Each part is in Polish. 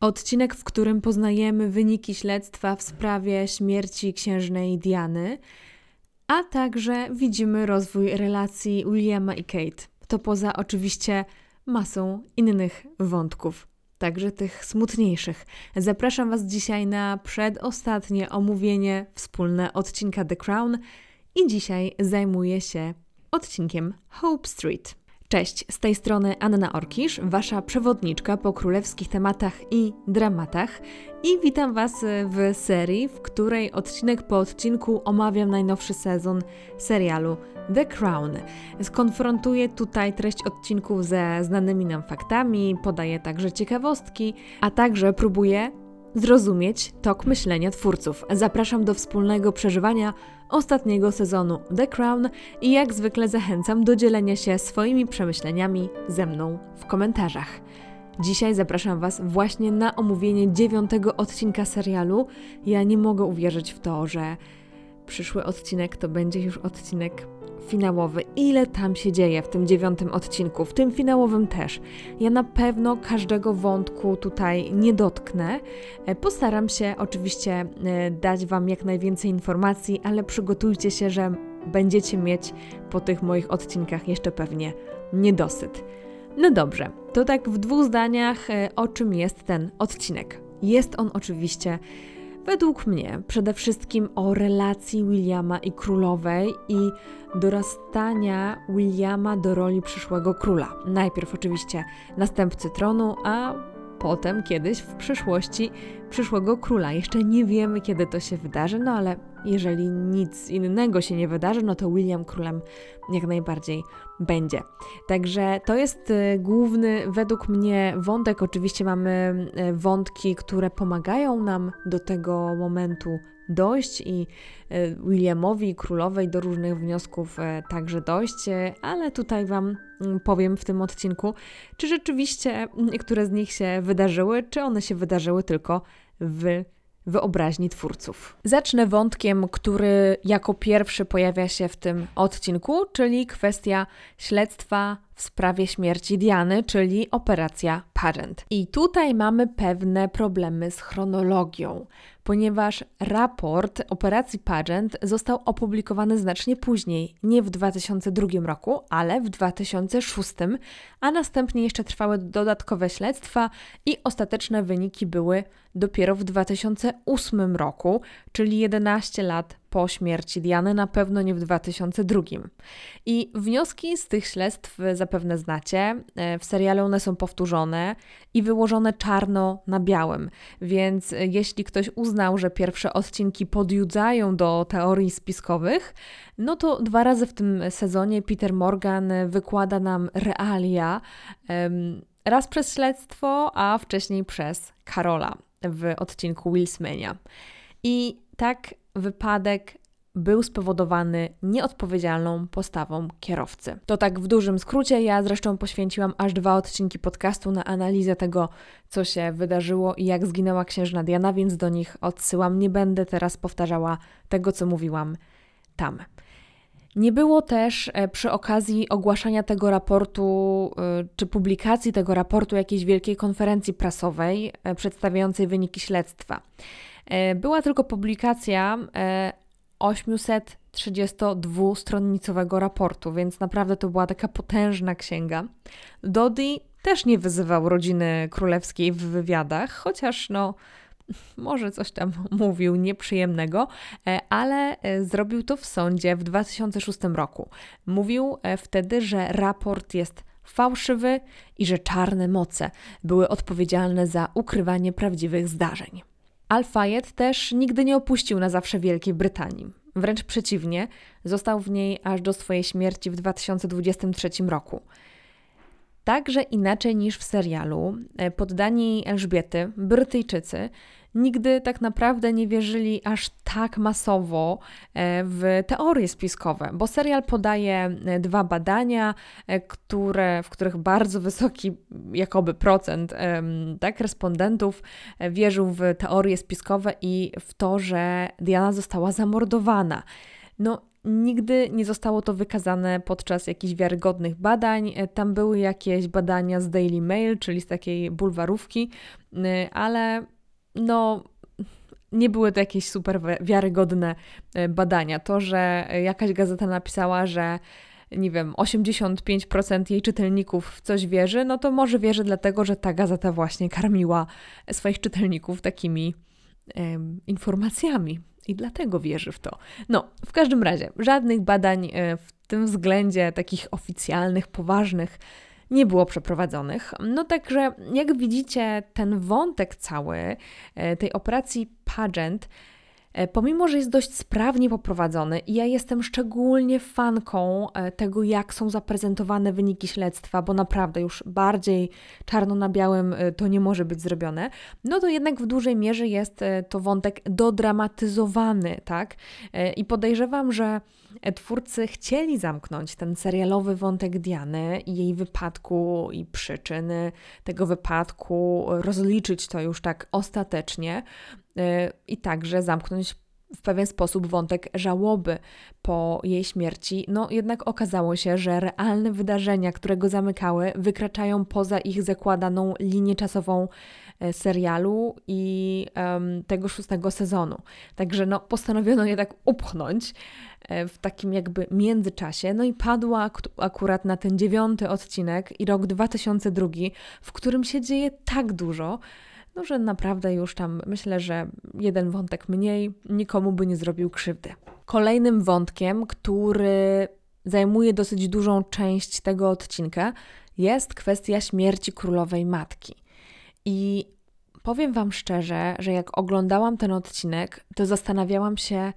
Odcinek, w którym poznajemy wyniki śledztwa w sprawie śmierci księżnej Diany, a także widzimy rozwój relacji Williama i Kate. To poza oczywiście masą innych wątków, także tych smutniejszych. Zapraszam Was dzisiaj na przedostatnie omówienie wspólne odcinka The Crown i dzisiaj zajmuję się odcinkiem Hope Street. Cześć, z tej strony Anna Orkisz, Wasza przewodniczka po królewskich tematach i dramatach i witam Was w serii, w której odcinek po odcinku omawiam najnowszy sezon serialu The Crown. Skonfrontuję tutaj treść odcinków ze znanymi nam faktami, podaję także ciekawostki, a także próbuję zrozumieć tok myślenia twórców. Zapraszam do wspólnego przeżywania ostatniego sezonu The Crown i jak zwykle zachęcam do dzielenia się swoimi przemyśleniami ze mną w komentarzach. Dzisiaj zapraszam Was właśnie na omówienie dziewiątego odcinka serialu. Ja nie mogę uwierzyć w to, że przyszły odcinek to będzie już odcinek finałowy. Ile tam się dzieje w tym dziewiątym odcinku, w tym finałowym też. Ja na pewno każdego wątku tutaj nie dotknę. E, postaram się oczywiście e, dać Wam jak najwięcej informacji, ale przygotujcie się, że będziecie mieć po tych moich odcinkach jeszcze pewnie niedosyt. No dobrze, to tak w dwóch zdaniach, e, o czym jest ten odcinek. Jest on oczywiście według mnie przede wszystkim o relacji Williama i królowej i dorastania Williama do roli przyszłego króla. Najpierw oczywiście następcy tronu, a potem kiedyś w przyszłości przyszłego króla. Jeszcze nie wiemy, kiedy to się wydarzy, no ale jeżeli nic innego się nie wydarzy, no to William królem jak najbardziej będzie. Także to jest y, główny według mnie wątek. Oczywiście mamy y, wątki, które pomagają nam do tego momentu dojść i y, Williamowi, królowej do różnych wniosków także dojść, ale tutaj Wam mm, powiem w tym odcinku, czy rzeczywiście niektóre z nich się wydarzyły, czy one się wydarzyły tylko w wyobraźni twórców. Zacznę wątkiem, który jako pierwszy pojawia się w tym odcinku, czyli kwestia śledztwa w sprawie śmierci Diany, czyli operacja Parent. I tutaj mamy pewne problemy z chronologią, ponieważ raport operacji Pageant został opublikowany znacznie później, nie w 2002 roku, ale w 2006, a następnie jeszcze trwały dodatkowe śledztwa i ostateczne wyniki były dopiero w 2008 roku, czyli 11 lat po śmierci Diany, na pewno nie w 2002. I wnioski z tych śledztw zapewne znacie. E, w serialu one są powtórzone i wyłożone czarno na białym, więc jeśli ktoś uznał, że pierwsze odcinki podjudzają do teorii spiskowych, no to dwa razy w tym sezonie Peter Morgan wykłada nam realia. Raz przez śledztwo, a wcześniej przez Karola w odcinku Willsmania. I tak wypadek był spowodowany nieodpowiedzialną postawą kierowcy. To tak w dużym skrócie. Ja zresztą poświęciłam aż dwa odcinki podcastu na analizę tego, co się wydarzyło i jak zginęła księżna Diana, więc do nich odsyłam. Nie będę teraz powtarzała tego, co mówiłam tam. Nie było też e, przy okazji ogłaszania tego raportu e, czy publikacji tego raportu jakiejś wielkiej konferencji prasowej e, przedstawiającej wyniki śledztwa. Była tylko publikacja 832-stronnicowego raportu, więc naprawdę to była taka potężna księga. Dodi też nie wyzywał rodziny królewskiej w wywiadach, chociaż no może coś tam mówił nieprzyjemnego, e, ale e, zrobił to w sądzie w 2006 roku. Mówił e, wtedy, że raport jest fałszywy i że czarne moce były odpowiedzialne za ukrywanie prawdziwych zdarzeń. Al-Fayed też nigdy nie opuścił na zawsze Wielkiej Brytanii. Wręcz przeciwnie, został w niej aż do swojej śmierci w 2023 roku. Także inaczej niż w serialu, poddani Elżbiety, Brytyjczycy, nigdy tak naprawdę nie wierzyli aż tak masowo e, w teorie spiskowe, bo serial podaje e, dwa badania, e, które, w których bardzo wysoki jakoby procent tak, respondentów wierzył w teorie spiskowe i w to, że Diana została zamordowana. No nigdy nie zostało to wykazane podczas jakichś wiarygodnych badań. Tam były jakieś badania z Daily Mail, czyli z takiej bulwarówki, ale no nie były to jakieś super wiarygodne badania. To, że jakaś gazeta napisała, że nie wiem, 85% jej czytelników w coś wierzy, no to może wierzy dlatego, że ta gazeta właśnie karmiła swoich czytelników takimi informacjami i dlatego wierzy w to. No, w każdym razie, żadnych badań e, w tym względzie, takich oficjalnych, poważnych, nie było przeprowadzonych. No także, jak widzicie, ten wątek cały e, tej operacji Pageant pomimo, że jest dość sprawnie poprowadzony i ja jestem szczególnie fanką e, tego, jak są zaprezentowane wyniki śledztwa, bo naprawdę już bardziej czarno na białym e, to nie może być zrobione, no to jednak w dużej mierze jest to wątek dodramatyzowany, tak? I podejrzewam, że twórcy chcieli zamknąć ten serialowy wątek Diany i jej wypadku i przyczyny tego wypadku, rozliczyć to już tak ostatecznie i także zamknąć w pewien sposób wątek żałoby po jej śmierci, no jednak okazało się, że realne wydarzenia, które go zamykały, wykraczają poza ich zakładaną linię czasową e, serialu i um, tego szóstego sezonu. Także no, postanowiono je tak upchnąć e, w takim jakby międzyczasie, no i padła akurat na ten dziewiąty odcinek i rok 2002, w którym się dzieje tak dużo, no że naprawdę już tam myślę, że jeden wątek mniej nikomu by nie zrobił krzywdy. Kolejnym wątkiem, który zajmuje dosyć dużą część tego odcinka, jest kwestia śmierci królowej matki. I powiem Wam szczerze, że jak oglądałam ten odcinek, to zastanawiałam się,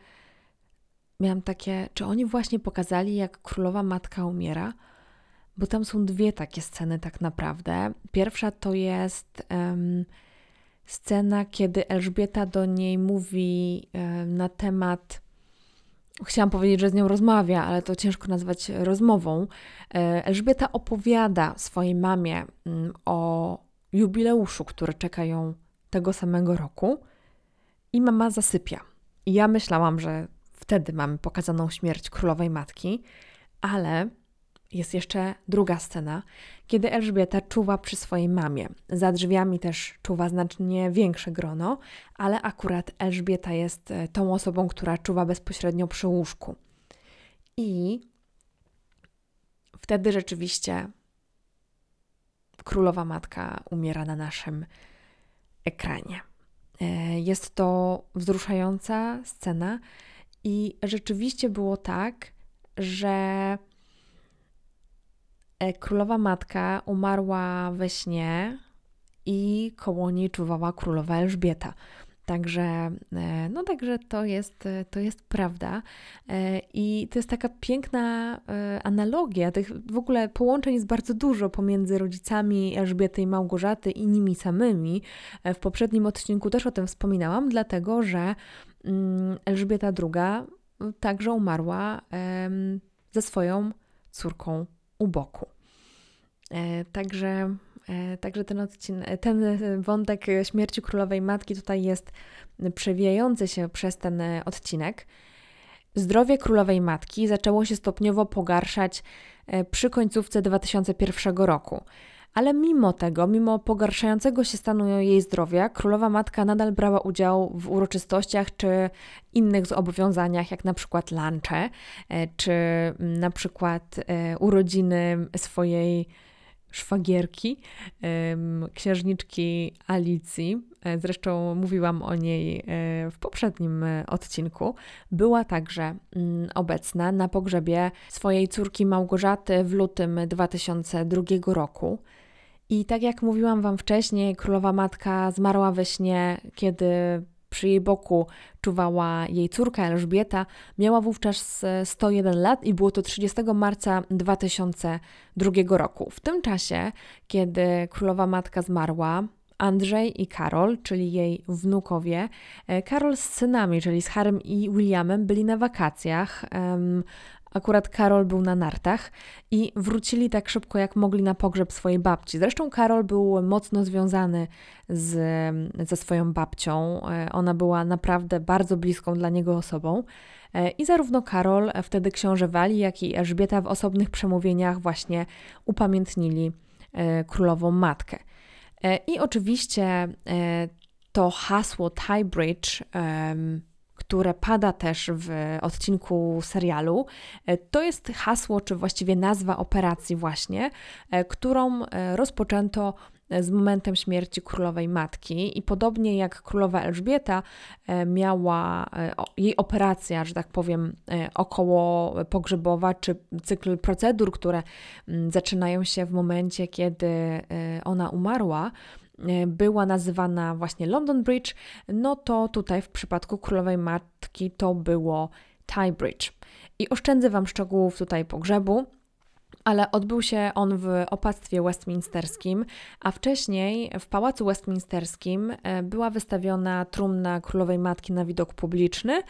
miałam takie, czy oni właśnie pokazali, jak królowa matka umiera? Bo tam są dwie takie sceny, tak naprawdę. Pierwsza to jest. Um, scena, kiedy Elżbieta do niej mówi e, na temat. Chciałam powiedzieć, że z nią rozmawia, ale to ciężko nazwać rozmową. E, Elżbieta opowiada swojej mamie mm, o jubileuszu, który czeka ją tego samego roku, i mama zasypia. I ja myślałam, że wtedy mamy pokazaną śmierć królowej matki, ale jest jeszcze druga scena, kiedy Elżbieta czuwa przy swojej mamie. Za drzwiami też czuwa znacznie większe grono, ale akurat Elżbieta jest e, tą osobą, która czuwa bezpośrednio przy łóżku. I wtedy rzeczywiście królowa matka umiera na naszym ekranie. E, jest to wzruszająca scena i rzeczywiście było tak, że królowa matka umarła we śnie i koło niej czuwała królowa Elżbieta. Także, e, no także to jest, to jest prawda. E, I to jest taka piękna analogia. Tych w ogóle połączeń jest bardzo dużo pomiędzy rodzicami Elżbiety i Małgorzaty i nimi samymi. W poprzednim odcinku też o tym wspominałam, dlatego że mm, Elżbieta II także umarła ze swoją córką u boku. E, także, e, także ten, odcinek, ten wątek śmierci królowej matki tutaj jest przewijający się przez ten odcinek. Zdrowie królowej matki zaczęło się stopniowo pogarszać e, przy końcówce 2001 roku. Ale mimo tego, mimo pogarszającego się stanu jej zdrowia, królowa matka nadal brała udział w uroczystościach czy innych zobowiązaniach, jak na przykład lunche, czy na przykład urodziny swojej szwagierki, księżniczki Alicji. E, zresztą mówiłam o niej e, w poprzednim e, odcinku. Była także mm, obecna na pogrzebie swojej córki Małgorzaty w lutym 2002 roku. I tak jak mówiłam Wam wcześniej, królowa matka zmarła we śnie, kiedy przy jej boku czuwała jej córka Elżbieta. Miała wówczas 101 lat i było to 30 marca 2002 roku. W tym czasie, kiedy królowa matka zmarła, Andrzej i Karol, czyli jej wnukowie. E, Karol z synami, czyli z Harem i Williamem, byli na wakacjach. Akurat Karol był na nartach i wrócili tak szybko, jak mogli na pogrzeb swojej babci. Zresztą Karol był mocno związany z, ze swoją babcią. E, ona była naprawdę bardzo bliską dla niego osobą. I zarówno Karol, wtedy książę Wali, jak i Elżbieta w osobnych przemówieniach właśnie upamiętnili królową matkę. I oczywiście to hasło Tiebridge które pada też w odcinku serialu. E, to jest hasło, czy właściwie nazwa operacji, właśnie, e, którą e, rozpoczęto z momentem śmierci królowej matki. I podobnie jak królowa Elżbieta miała jej operacja, że tak powiem, około pogrzebowa, czy cykl procedur, które zaczynają się w momencie, kiedy ona umarła, była nazywana właśnie London Bridge, no to tutaj w przypadku Królowej Matki to było Tie Bridge. I oszczędzę Wam szczegółów tutaj pogrzebu, ale odbył się on w opactwie westminsterskim, a wcześniej w Pałacu Westminsterskim e, była wystawiona trumna Królowej Matki na widok publiczny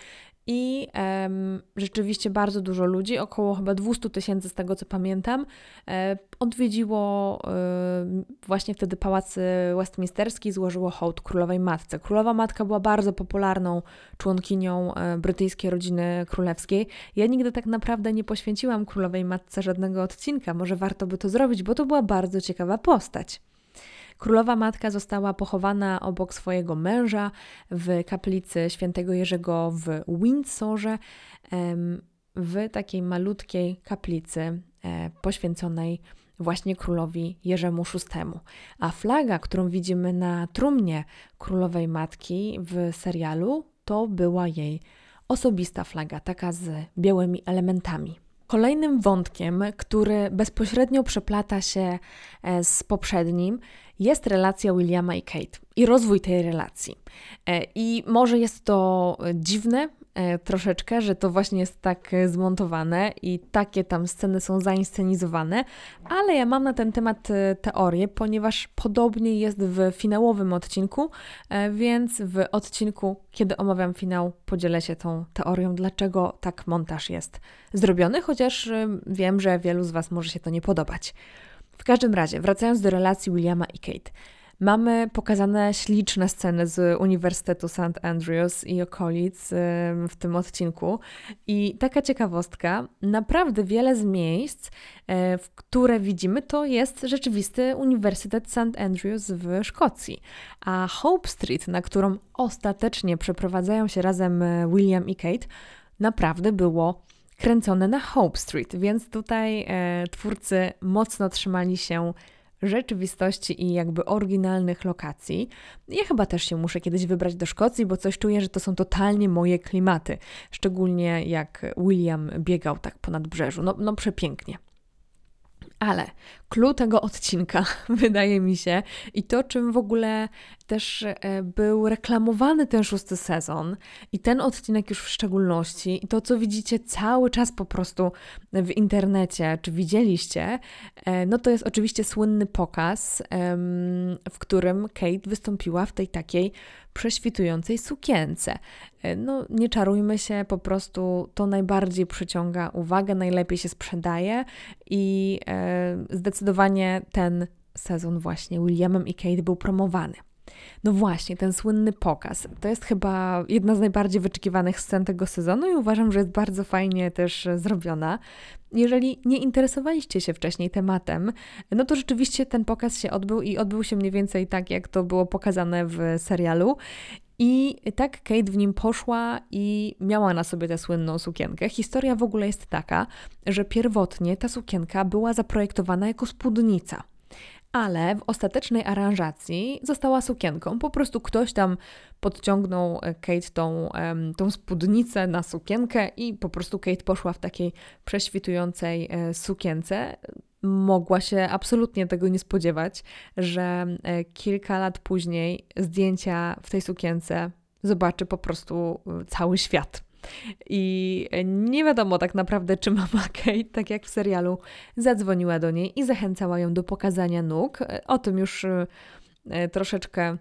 i um, rzeczywiście bardzo dużo ludzi, około chyba 200 tysięcy z tego co pamiętam, e, odwiedziło e, właśnie wtedy pałac westminsterski i złożyło hołd królowej matce. Królowa matka była bardzo popularną członkinią e, brytyjskiej rodziny królewskiej. Ja nigdy tak naprawdę nie poświęciłam królowej matce żadnego odcinka, może warto by to zrobić, bo to była bardzo ciekawa postać. Królowa matka została pochowana obok swojego męża w kaplicy świętego Jerzego w Windsorze, w takiej malutkiej kaplicy e, poświęconej właśnie królowi Jerzemu VI. A flaga, którą widzimy na trumnie królowej matki w serialu, to była jej osobista flaga, taka z białymi elementami. Kolejnym wątkiem, który bezpośrednio przeplata się e, z poprzednim, jest relacja Williama i Kate i rozwój tej relacji. E, I może jest to dziwne e, troszeczkę, że to właśnie jest tak zmontowane i takie tam sceny są zainscenizowane, ale ja mam na ten temat teorię, ponieważ podobnie jest w finałowym odcinku, więc w odcinku, kiedy omawiam finał, podzielę się tą teorią, dlaczego tak montaż jest zrobiony, chociaż wiem, że wielu z Was może się to nie podobać. W każdym razie, wracając do relacji Williama i Kate. Mamy pokazane śliczne sceny z Uniwersytetu St. Andrews i okolic w tym odcinku. I taka ciekawostka, naprawdę wiele z miejsc, e, w które widzimy, to jest rzeczywisty Uniwersytet St. Andrews w Szkocji. A Hope Street, na którą ostatecznie przeprowadzają się razem e, William i Kate, naprawdę było kręcone na Hope Street, więc tutaj e, twórcy mocno trzymali się rzeczywistości i jakby oryginalnych lokacji. Ja chyba też się muszę kiedyś wybrać do Szkocji, bo coś czuję, że to są totalnie moje klimaty. Szczególnie jak William biegał tak ponad brzeżu. No, no przepięknie. Ale clue tego odcinka, wydaje mi się, i to, czym w ogóle też e, był reklamowany ten szósty sezon, i ten odcinek już w szczególności, i to, co widzicie cały czas po prostu w internecie, czy widzieliście, e, no to jest oczywiście słynny pokaz, w którym Kate wystąpiła w tej takiej prześwitującej sukience. E, no, nie czarujmy się, po prostu to najbardziej przyciąga uwagę, najlepiej się sprzedaje i zdecydowanie zdecydowanie ten sezon właśnie Williamem i Kate był promowany. No właśnie, ten słynny pokaz. To jest chyba jedna z najbardziej wyczekiwanych scen tego sezonu i uważam, że jest bardzo fajnie też zrobiona. Jeżeli nie interesowaliście się wcześniej tematem, no to rzeczywiście ten pokaz się odbył i odbył się mniej więcej tak, jak to było pokazane w serialu. I tak Kate w nim poszła i miała na sobie tę słynną sukienkę. Historia w ogóle jest taka, że pierwotnie ta sukienka była zaprojektowana jako spódnica ale w ostatecznej aranżacji została sukienką. Po prostu ktoś tam podciągnął Kate tą, tą spódnicę na sukienkę i po prostu Kate poszła w takiej prześwitującej e, sukience mogła się absolutnie tego nie spodziewać, że e, kilka lat później zdjęcia w tej sukience zobaczy po prostu e, cały świat. I nie wiadomo tak naprawdę, czy mama Kate, tak jak w serialu, zadzwoniła do niej i zachęcała ją do pokazania nóg. O tym już e, troszeczkę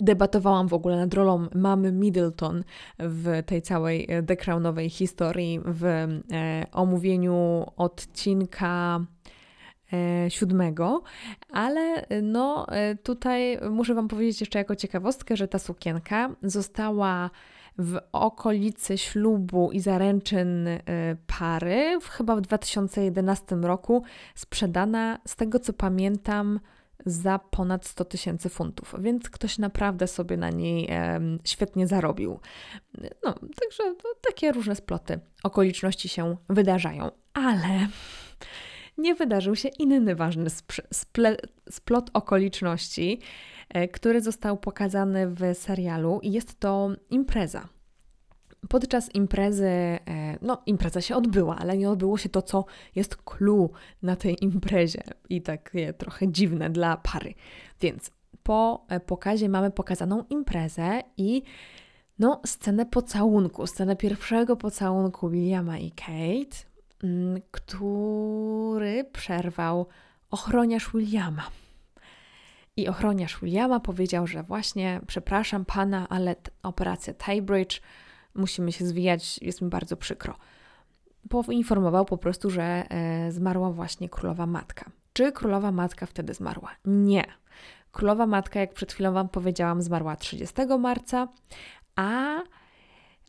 debatowałam w ogóle nad rolą mamy Middleton w tej całej The Crownowej historii, w omówieniu odcinka VII, ale no tutaj muszę Wam powiedzieć jeszcze jako ciekawostkę, że ta sukienka została w okolicy ślubu i zaręczyn pary, chyba w 2011 roku, sprzedana, z tego co pamiętam, za ponad 100 tysięcy funtów, więc ktoś naprawdę sobie na niej e, świetnie zarobił. No, także takie różne sploty okoliczności się wydarzają, ale nie wydarzył się inny ważny splot okoliczności, e, który został pokazany w serialu jest to impreza. Podczas imprezy, e, no impreza się odbyła, ale nie odbyło się to, co jest clue na tej imprezie i takie trochę dziwne dla pary. Więc po e, pokazie mamy pokazaną imprezę i no scenę pocałunku, scenę pierwszego pocałunku Williama i Kate, który przerwał ochroniarz Williama. I ochroniarz Williama powiedział, że właśnie, przepraszam pana, ale operacja Taybridge musimy się zwijać, jest mi bardzo przykro. Poinformował po prostu, że e, zmarła właśnie królowa matka. Czy królowa matka wtedy zmarła? Nie. Królowa matka, jak przed chwilą Wam powiedziałam, zmarła 30 marca, a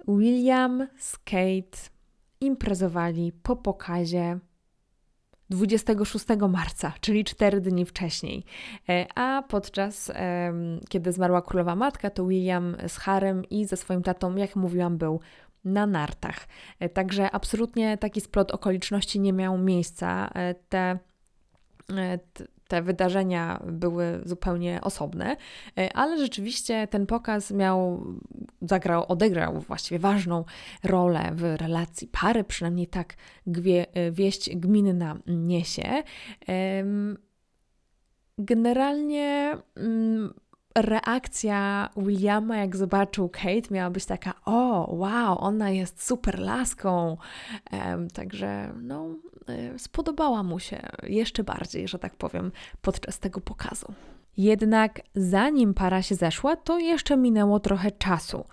William z Kate imprezowali po pokazie 26 marca, czyli 4 dni wcześniej. E, a podczas, kiedy zmarła królowa matka, to William z Harem i ze swoim tatą, jak mówiłam, był na nartach. E, także absolutnie taki splot okoliczności nie miał miejsca. E, te, te wydarzenia były zupełnie osobne, e, ale rzeczywiście ten pokaz miał, zagrał, odegrał właściwie ważną rolę w relacji pary, przynajmniej tak gwie, e, wieść gminna niesie. Generalnie mm, reakcja Williama, jak zobaczył Kate, miała być taka: O, wow, ona jest super laską. Um, także, no, spodobała mu się jeszcze bardziej, że tak powiem, podczas tego pokazu. Jednak zanim para się zeszła, to jeszcze minęło trochę czasu.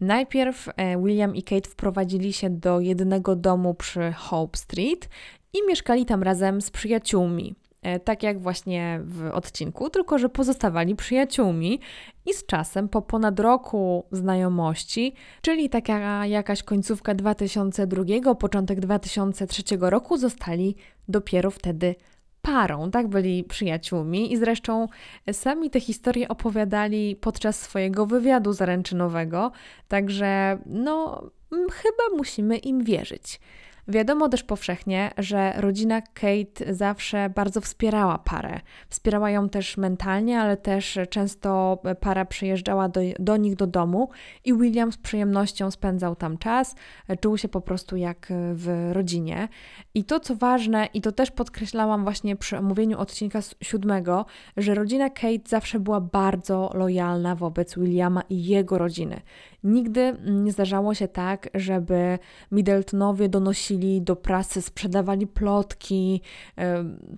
Najpierw e, William i Kate wprowadzili się do jednego domu przy Hope Street i mieszkali tam razem z przyjaciółmi. E, tak jak właśnie w odcinku, tylko że pozostawali przyjaciółmi i z czasem, po ponad roku znajomości, czyli taka jakaś końcówka 2002, początek 2003 roku, zostali dopiero wtedy parą, tak? Byli przyjaciółmi i zresztą sami te historie opowiadali podczas swojego wywiadu zaręczynowego, także no, chyba musimy im wierzyć. Wiadomo też powszechnie, że rodzina Kate zawsze bardzo wspierała parę. Wspierała ją też mentalnie, ale też często para przyjeżdżała do, do nich do domu i William z przyjemnością spędzał tam czas, czuł się po prostu jak w rodzinie. I to co ważne, i to też podkreślałam właśnie przy omówieniu odcinka siódmego, że rodzina Kate zawsze była bardzo lojalna wobec Williama i jego rodziny. Nigdy nie zdarzało się tak, żeby Middletonowie donosili do prasy, sprzedawali plotki,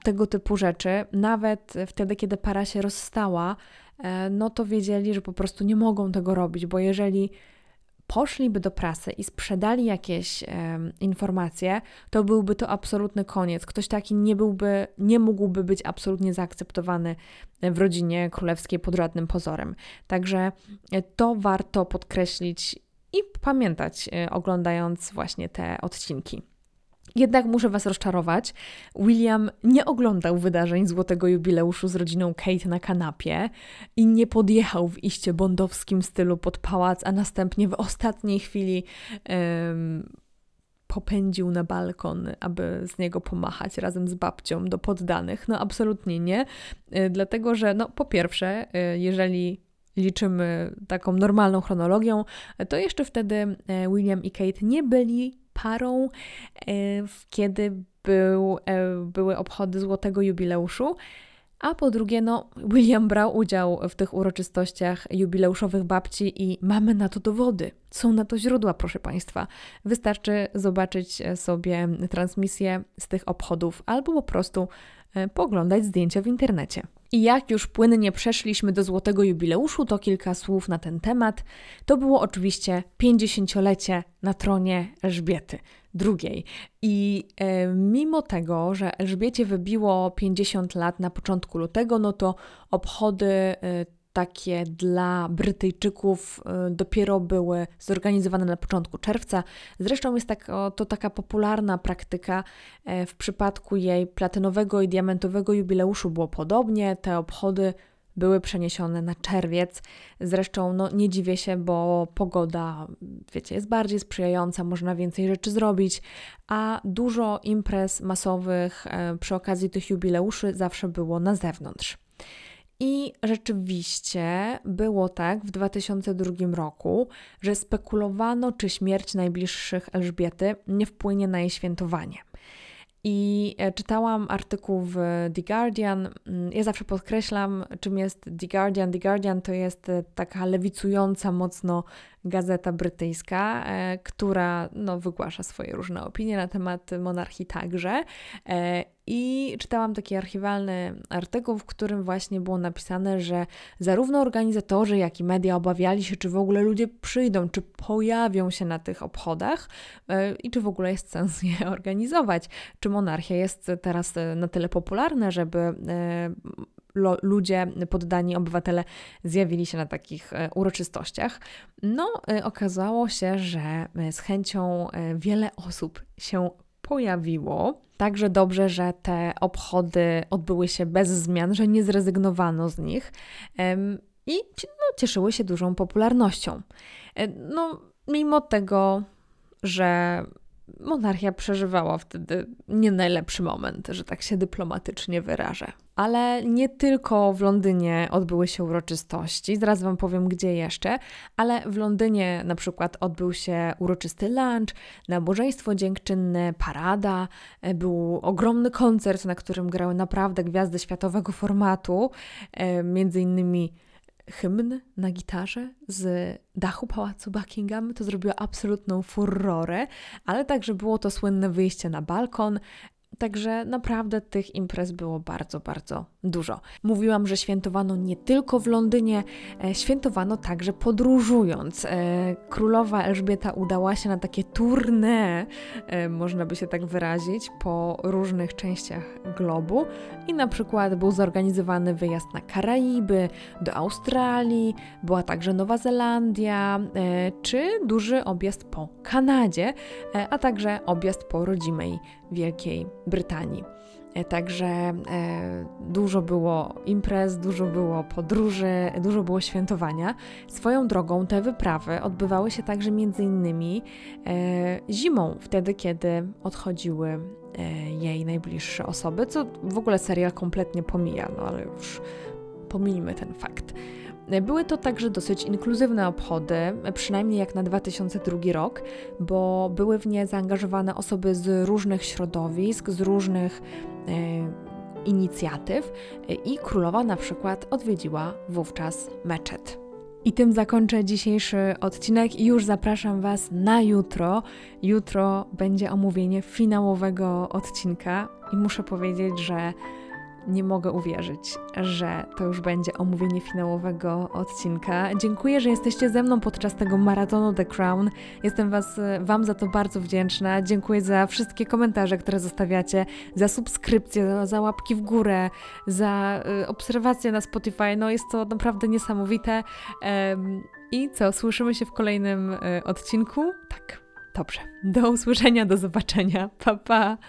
tego typu rzeczy. Nawet wtedy, kiedy para się rozstała, e, no to wiedzieli, że po prostu nie mogą tego robić, bo jeżeli poszliby do prasy i sprzedali jakieś e, informacje, to byłby to absolutny koniec. Ktoś taki nie byłby, nie mógłby być absolutnie zaakceptowany w rodzinie królewskiej pod żadnym pozorem. Także e, to warto podkreślić i pamiętać, e, oglądając właśnie te odcinki. Jednak muszę Was rozczarować. William nie oglądał wydarzeń Złotego Jubileuszu z rodziną Kate na kanapie i nie podjechał w iście bondowskim stylu pod pałac, a następnie w ostatniej chwili um, popędził na balkon, aby z niego pomachać razem z babcią do poddanych. No absolutnie nie, e, dlatego że no po pierwsze, e, jeżeli liczymy taką normalną chronologią, to jeszcze wtedy e, William i Kate nie byli parą, e, kiedy był, e, były obchody złotego jubileuszu. A po drugie, no, William brał udział w tych uroczystościach jubileuszowych babci i mamy na to dowody. Są na to źródła, proszę Państwa. Wystarczy zobaczyć sobie transmisję z tych obchodów albo po prostu poglądać zdjęcia w internecie. I jak już płynnie przeszliśmy do złotego jubileuszu, to kilka słów na ten temat. To było oczywiście 50-lecie na tronie Elżbiety II. I e, mimo tego, że Elżbiecie wybiło 50 lat na początku lutego, no to obchody e, takie dla Brytyjczyków y, dopiero były zorganizowane na początku czerwca. Zresztą jest tak, to taka popularna praktyka. E, w przypadku jej platynowego i diamentowego jubileuszu było podobnie. Te obchody były przeniesione na czerwiec. Zresztą no, nie dziwię się, bo pogoda, wiecie, jest bardziej sprzyjająca, można więcej rzeczy zrobić, a dużo imprez masowych e, przy okazji tych jubileuszy zawsze było na zewnątrz. I rzeczywiście było tak w 2002 roku, że spekulowano, czy śmierć najbliższych Elżbiety nie wpłynie na jej świętowanie. I e, czytałam artykuł w The Guardian. Mm, ja zawsze podkreślam, czym jest The Guardian. The Guardian to jest e, taka lewicująca mocno gazeta brytyjska, e, która no, wygłasza swoje różne opinie na temat monarchii także. I czytałam taki archiwalny artykuł, w którym właśnie było napisane, że zarówno organizatorzy, jak i media obawiali się, czy w ogóle ludzie przyjdą, czy pojawią się na tych obchodach i czy w ogóle jest sens je organizować. Czy monarchia jest teraz na tyle popularna, żeby ludzie, poddani obywatele zjawili się na takich e, uroczystościach. No, e, okazało się, że e, z chęcią wiele osób się pojawiło. Także dobrze, że te obchody odbyły się bez zmian, że nie zrezygnowano z nich i no, cieszyły się dużą popularnością. No, mimo tego, że monarchia przeżywała wtedy nie najlepszy moment, że tak się dyplomatycznie wyrażę. Ale nie tylko w Londynie odbyły się uroczystości, zaraz Wam powiem gdzie jeszcze, ale w Londynie na przykład odbył się uroczysty lunch, nabożeństwo dziękczynne, parada, e, był ogromny koncert, na którym grały naprawdę gwiazdy światowego formatu, e, między innymi hymn na gitarze z dachu pałacu Buckingham. To zrobiło absolutną furorę, ale także było to słynne wyjście na balkon, Także naprawdę tych imprez było bardzo, bardzo dużo. Mówiłam, że świętowano nie tylko w Londynie, e, świętowano także podróżując. E, królowa Elżbieta udała się na takie tournée, e, można by się tak wyrazić, po różnych częściach globu i na przykład był zorganizowany wyjazd na Karaiby, do Australii, była także Nowa Zelandia, czy duży objazd po Kanadzie, a także objazd po rodzimej Wielkiej Brytanii. E, także e, dużo było imprez, dużo było podróży, dużo było świętowania. Swoją drogą te wyprawy odbywały się także między innymi e, zimą, wtedy kiedy odchodziły jej najbliższe osoby, co w ogóle serial kompletnie pomija, no ale już pomijmy ten fakt. Były to także dosyć inkluzywne obchody, przynajmniej jak na 2002 rok, bo były w nie zaangażowane osoby z różnych środowisk, z różnych e, inicjatyw i królowa na przykład odwiedziła wówczas meczet. I tym zakończę dzisiejszy odcinek i już zapraszam Was na jutro. Jutro będzie omówienie finałowego odcinka i muszę powiedzieć, że nie mogę uwierzyć, że to już będzie omówienie finałowego odcinka. Dziękuję, że jesteście ze mną podczas tego maratonu The Crown. Jestem was, Wam za to bardzo wdzięczna. Dziękuję za wszystkie komentarze, które zostawiacie, za subskrypcję, za, za łapki w górę, za y, obserwacje na Spotify. No jest to naprawdę niesamowite. Um, I co, słyszymy się w kolejnym y, odcinku? Tak, dobrze. Do usłyszenia, do zobaczenia. Pa, pa!